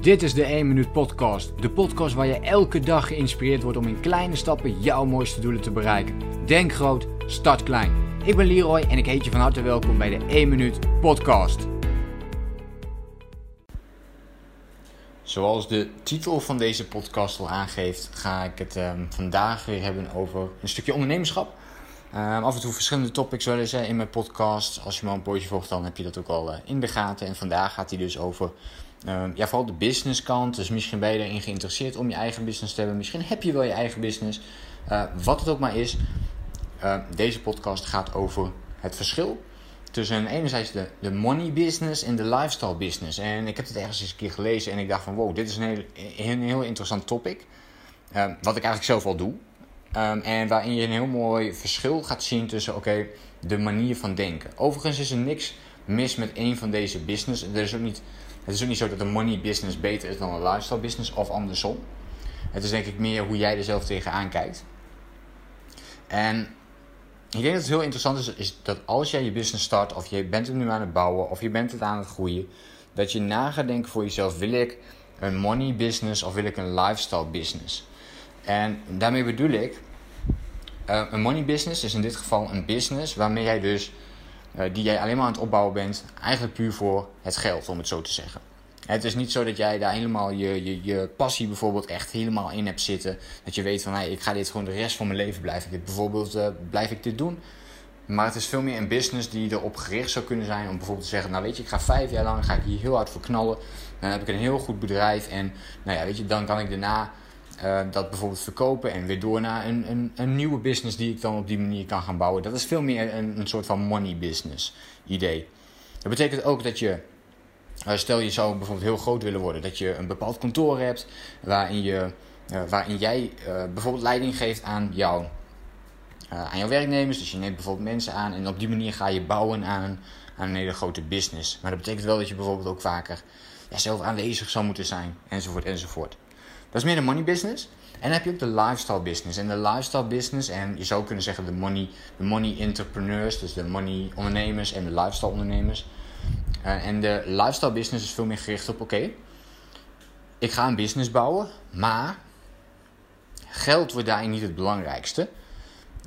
Dit is de 1 Minuut Podcast. De podcast waar je elke dag geïnspireerd wordt om in kleine stappen jouw mooiste doelen te bereiken. Denk groot, start klein. Ik ben Leroy en ik heet je van harte welkom bij de 1 Minuut Podcast. Zoals de titel van deze podcast al aangeeft, ga ik het um, vandaag weer hebben over een stukje ondernemerschap. Um, af en toe verschillende topics wel eens in mijn podcast. Als je me een poosje volgt, dan heb je dat ook al uh, in de gaten. En vandaag gaat hij dus over um, ja, vooral de business kant. Dus misschien ben je erin geïnteresseerd om je eigen business te hebben. Misschien heb je wel je eigen business. Uh, wat het ook maar is. Uh, deze podcast gaat over het verschil tussen enerzijds de, de money business en de lifestyle business. En ik heb het ergens eens een keer gelezen en ik dacht van wow, dit is een heel, een heel interessant topic. Uh, wat ik eigenlijk zelf al doe. En waarin je een heel mooi verschil gaat zien tussen oké, de manier van denken. Overigens is er niks mis met één van deze business. Er is ook niet, het is ook niet zo dat een money business beter is dan een lifestyle business of andersom. Het is denk ik meer hoe jij er zelf tegenaan kijkt. En ik denk dat het heel interessant is, is dat als jij je business start, of je bent het nu aan het bouwen, of je bent het aan het groeien, dat je na gaat denken voor jezelf: wil ik een money business of wil ik een lifestyle business? En daarmee bedoel ik, uh, een money business is in dit geval een business waarmee jij dus, die jij alleen maar aan het opbouwen bent, eigenlijk puur voor het geld, om het zo te zeggen. Het is niet zo dat jij daar helemaal je, je, je passie bijvoorbeeld echt helemaal in hebt zitten. Dat je weet van, hey, ik ga dit gewoon de rest van mijn leven blijven. Dit bijvoorbeeld, uh, blijf ik dit doen. Maar het is veel meer een business die erop gericht zou kunnen zijn om bijvoorbeeld te zeggen, nou weet je, ik ga vijf jaar lang ga ik hier heel hard voor knallen. Dan heb ik een heel goed bedrijf en nou ja, weet je, dan kan ik daarna uh, dat bijvoorbeeld verkopen en weer door naar een, een, een, nieuwe business die ik dan op die manier kan gaan bouwen. Dat is veel meer een, een soort van money business idee. Dat betekent ook dat je, uh, stel je zou bijvoorbeeld heel groot willen worden, dat je een bepaald kantoor hebt waarin, je, uh, waarin jij bijvoorbeeld leiding geeft aan, jou, aan jouw werknemers. Dus je neemt bijvoorbeeld mensen aan en op die manier ga je bouwen aan, aan een hele grote business. Maar dat betekent wel dat je bijvoorbeeld ook vaker ja, zelf aanwezig zou moeten zijn, enzovoort, enzovoort. Dat is meer de money business. En dan heb je ook de lifestyle business. En de lifestyle business, en je zou kunnen zeggen de money, de money entrepreneurs, dus de money ondernemers en de lifestyle ondernemers. Uh, en de lifestyle business is veel meer gericht op: oké, ik ga een business bouwen, maar geld wordt daarin niet het belangrijkste.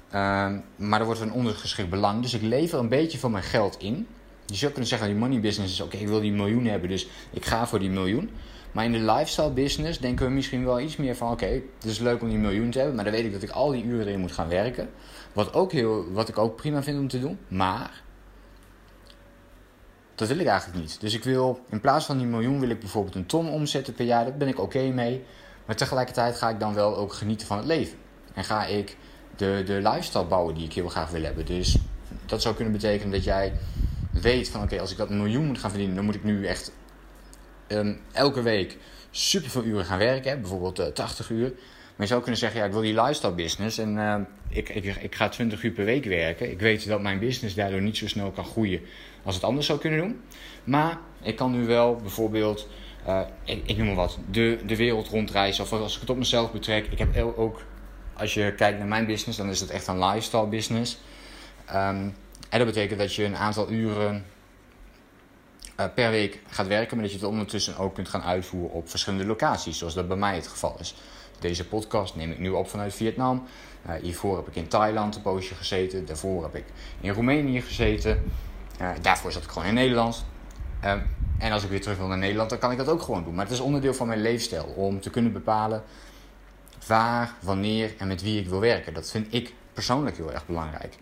Uh, maar er wordt een ondergeschikt belang. Dus ik lever een beetje van mijn geld in. Je zou kunnen zeggen: die money business is oké, ik wil die miljoen hebben, dus ik ga voor die miljoen. Maar in de lifestyle business denken we misschien wel iets meer van: oké, het is leuk om die miljoen te hebben, maar dan weet ik dat ik al die uren erin moet gaan werken. Wat, ook heel, wat ik ook prima vind om te doen. Maar dat wil ik eigenlijk niet. Dus ik wil, in plaats van die miljoen, wil ik bijvoorbeeld een ton omzetten per jaar. Daar ben ik oké mee. Maar tegelijkertijd ga ik dan wel ook genieten van het leven. En ga ik de, de lifestyle bouwen die ik heel graag wil hebben. Dus dat zou kunnen betekenen dat jij weet van: oké, als ik dat miljoen moet gaan verdienen, dan moet ik nu echt um, elke week super veel uren gaan werken, bijvoorbeeld uh, 80 uur. Maar je zou kunnen zeggen, ja, ik wil die lifestyle business en uh, ik, ik, ga 20 uur per week werken. Ik weet dat mijn business daardoor niet zo snel kan groeien als het anders zou kunnen doen. Maar ik kan nu wel bijvoorbeeld, uh, ik, ik, noem maar wat, de, de wereld rondreizen. Of als ik het op mezelf betrek. Ik heb ook, als je kijkt naar mijn business, dan is het echt een lifestyle business. Um, en dat betekent dat je een aantal uren uh, per week gaat werken, maar dat je het ondertussen ook kunt gaan uitvoeren op verschillende locaties, zoals dat bij mij het geval is. Deze podcast neem ik nu op vanuit Vietnam. Uh, hiervoor heb ik in Thailand een poosje gezeten. Daarvoor heb ik in Roemenië gezeten. Uh, daarvoor zat ik gewoon in Nederland. en als ik weer terug wil naar Nederland, dan kan ik dat ook gewoon doen. Maar het is onderdeel van mijn leefstijl om te kunnen bepalen waar, wanneer en met wie ik wil werken. Dat vind ik persoonlijk heel erg belangrijk.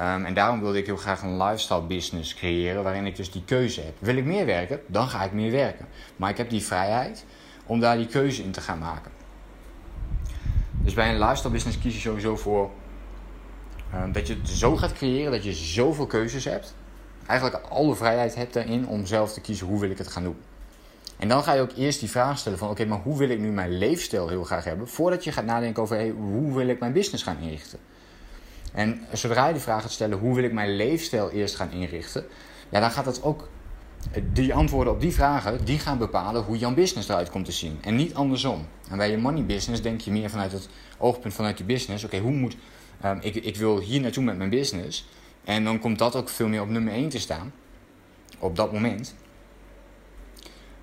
Um, en daarom wilde ik heel graag een lifestyle business creëren waarin ik dus die keuze heb. Wil ik meer werken, dan ga ik meer werken. Maar ik heb die vrijheid om daar die keuze in te gaan maken. Dus bij een lifestyle business kies je sowieso voor um, dat je het zo gaat creëren dat je zoveel keuzes hebt. Eigenlijk alle vrijheid hebt daarin om zelf te kiezen hoe wil ik het gaan doen. En dan ga je ook eerst die vraag stellen van oké, maar hoe wil ik nu mijn leefstijl heel graag hebben? Voordat je gaat nadenken over hoe wil ik mijn business gaan inrichten. En zodra je de vraag gaat stellen, hoe wil ik mijn leefstijl eerst gaan inrichten? Ja, dan gaat dat ook, die antwoorden op die vragen, die gaan bepalen hoe jouw business eruit komt te zien. En niet andersom. En bij je money business denk je meer vanuit het oogpunt vanuit je business. Oké, hoe moet, um, ik, ik wil hier naartoe met mijn business. En dan komt dat ook veel meer op nummer 1 te staan. Op dat moment.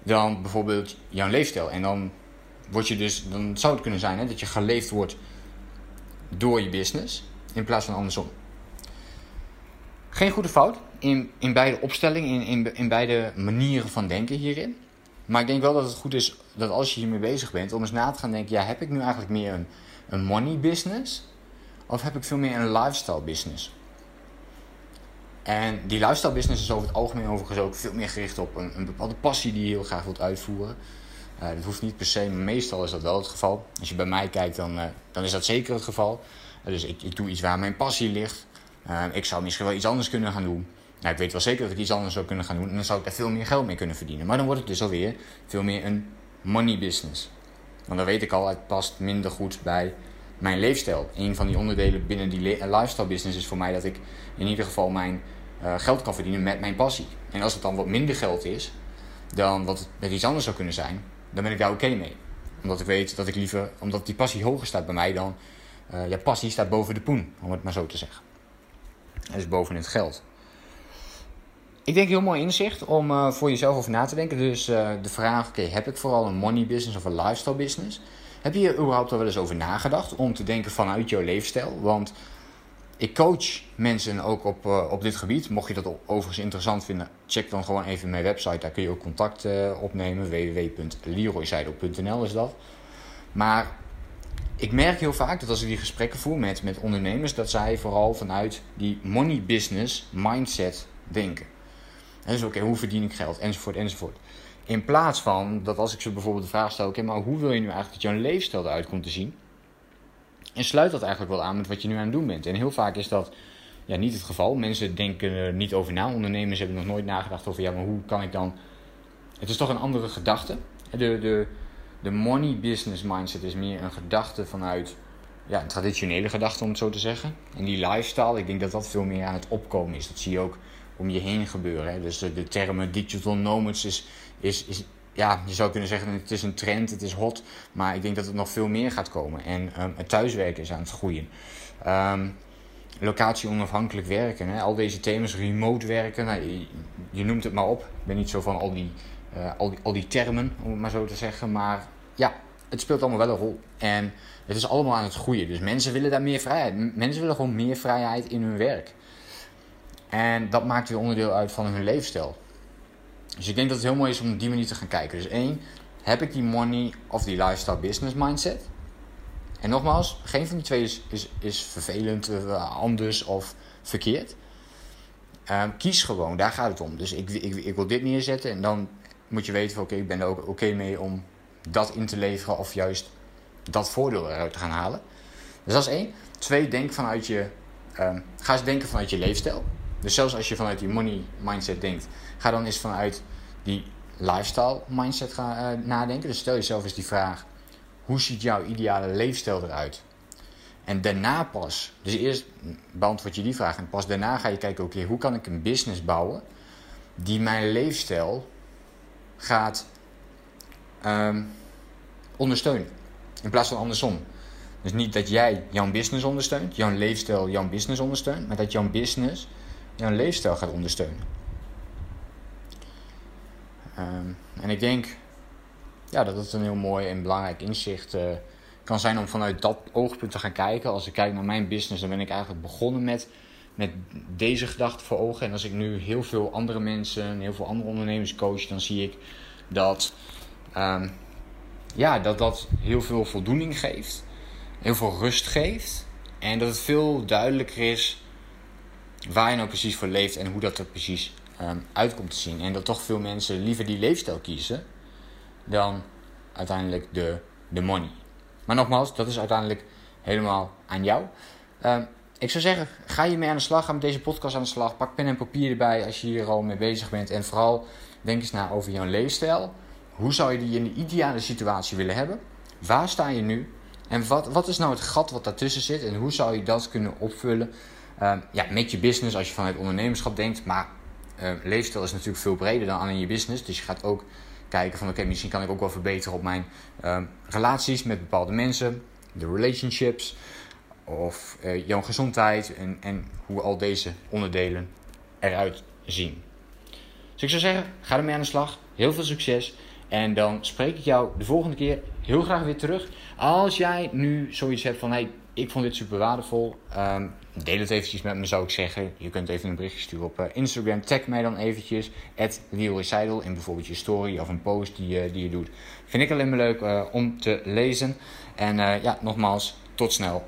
dan bijvoorbeeld jouw leefstijl. En dan, word je dus, dan zou het kunnen zijn hè, dat je geleefd wordt door je business in plaats van andersom. Geen goede fout in, in beide opstellingen, in, in, in beide manieren van denken hierin. Maar ik denk wel dat het goed is dat als je hiermee bezig bent, om eens na te gaan denken: ja, heb ik nu eigenlijk meer een, een money business? Of heb ik veel meer een lifestyle business? En die lifestyle business is over het algemeen overigens ook veel meer gericht op een, een bepaalde passie die je heel graag wilt uitvoeren. Uh, dat hoeft niet per se, maar meestal is dat wel het geval. Als je bij mij kijkt, dan, uh, dan is dat zeker het geval. Dus ik, doe iets waar mijn passie ligt. ik zou misschien wel iets anders kunnen gaan doen. Nou, ik weet wel zeker dat ik iets anders zou kunnen gaan doen. En dan zou ik daar veel meer geld mee kunnen verdienen. Maar dan wordt het dus alweer veel meer een money business. Want dan weet ik al, het past minder goed bij mijn leefstijl. Een van die onderdelen binnen die lifestyle business is voor mij dat ik in ieder geval mijn uh, geld kan verdienen met mijn passie. En als het dan wat minder geld is dan wat het met iets anders zou kunnen zijn, dan ben ik daar oké mee. Omdat ik weet dat ik liever, omdat die passie hoger staat bij mij dan, uh, ja, passie staat boven de poen, om het maar zo te zeggen. Dus boven het geld. Ik denk heel mooi inzicht om uh, voor jezelf over na te denken. Dus uh, de vraag, oké, heb ik vooral een money business of een lifestyle business? Heb je hier überhaupt al wel eens over nagedacht om te denken vanuit jouw leefstijl? Want ik coach mensen ook op, op dit gebied. Mocht je dat overigens interessant vinden, check dan gewoon even mijn website. Daar kun je ook contact opnemen. www.leroyseidel.nl is dat. Maar ik merk heel vaak dat als ik die gesprekken voer met, met ondernemers, dat zij vooral vanuit die money business mindset denken. En dus oké, hoe verdien ik geld? Enzovoort, enzovoort. In plaats van dat als ik ze bijvoorbeeld de vraag stel: oké, maar hoe wil je nu eigenlijk dat jouw leefstijl eruit komt te zien? En sluit dat eigenlijk wel aan met wat je nu aan het doen bent. En heel vaak is dat ja, niet het geval. Mensen denken er niet over na. Ondernemers hebben nog nooit nagedacht over, ja, maar hoe kan ik dan... Het is toch een andere gedachte. De, de, de money business mindset is meer een gedachte vanuit ja, een traditionele gedachte, om het zo te zeggen. En die lifestyle, ik denk dat dat veel meer aan het opkomen is. Dat zie je ook om je heen gebeuren. Hè. Dus de, termen digital nomads is, is, is ja, je zou kunnen zeggen, het is een trend, het is hot. Maar ik denk dat het nog veel meer gaat komen. En um, het thuiswerken is aan het groeien. Um, locatie onafhankelijk werken. Hè? Al deze thema's, remote werken. Nou, je, je, noemt het maar op. Ik ben niet zo van al die, al, die, al die termen, om het maar zo te zeggen. Maar ja, het speelt allemaal wel een rol. En het is allemaal aan het groeien. Dus mensen willen daar meer vrijheid. Mensen willen gewoon meer vrijheid in hun werk. En dat maakt weer onderdeel uit van hun leefstijl. Dus ik denk dat het heel mooi is om op die manier te gaan kijken. Dus één, heb ik die money of die lifestyle business mindset? En nogmaals, geen van die twee is, is, is vervelend, uh, anders of verkeerd. Uh, kies gewoon, daar gaat het om. Dus ik, ik, ik wil dit neerzetten en dan moet je weten van oké, ik ben er ook oké mee om dat in te leveren of juist dat voordeel eruit te gaan halen. Dus dat is één. Twee, denk vanuit je, uh, ga eens denken vanuit je leefstijl. Dus zelfs als je vanuit die money mindset denkt, ga dan eens vanuit die lifestyle mindset gaan, uh, nadenken. Dus stel jezelf eens die vraag: hoe ziet jouw ideale leefstijl eruit? En daarna pas, dus eerst beantwoord je die vraag en pas daarna ga je kijken: oké, hoe kan ik een business bouwen die mijn leefstijl gaat um, ondersteunen? In plaats van andersom. Dus niet dat jij jouw business ondersteunt, jouw leefstijl jouw business ondersteunt, maar dat jouw business jouw leefstijl gaat ondersteunen. Um, en ik denk ja, dat het een heel mooi en belangrijk inzicht uh, kan zijn om vanuit dat oogpunt te gaan kijken. Als ik kijk naar mijn business, dan ben ik eigenlijk begonnen met, met deze gedachte voor ogen. En als ik nu heel veel andere mensen, heel veel andere ondernemers coach, dan zie ik dat um, ja, dat, dat heel veel voldoening geeft, heel veel rust geeft. En dat het veel duidelijker is waar je nou precies voor leeft en hoe dat er precies um, uit komt te zien. En dat toch veel mensen liever die leefstijl kiezen dan uiteindelijk de, de money. Maar nogmaals, dat is uiteindelijk helemaal aan jou. Um, ik zou zeggen, ga je mee aan de slag, ga met deze podcast aan de slag. Pak pen en papier erbij als je hier al mee bezig bent. En vooral denk eens na over jouw leefstijl. Hoe zou je die in de ideale situatie willen hebben? Waar sta je nu? En wat, wat is nou het gat wat daartussen zit? En hoe zou je dat kunnen opvullen uh, ja, met je business als je vanuit ondernemerschap denkt? Maar uh, leefstijl is natuurlijk veel breder dan alleen je business. Dus je gaat ook kijken van oké, misschien kan ik ook wel verbeteren op mijn uh, relaties met bepaalde mensen. De relationships. Of uh, jouw gezondheid. En, en hoe al deze onderdelen eruit zien. Dus ik zou zeggen, ga ermee aan de slag. Heel veel succes. En dan spreek ik jou de volgende keer heel graag weer terug. Als jij nu zoiets hebt van, hey, ik vond dit super waardevol. Um, deel het eventjes met me, zou ik zeggen. Je kunt even een berichtje sturen op uh, Instagram. Tag mij dan eventjes. At in bijvoorbeeld je story of een post die, uh, die je doet. Vind ik alleen maar leuk om te lezen. En ja, nogmaals, tot snel.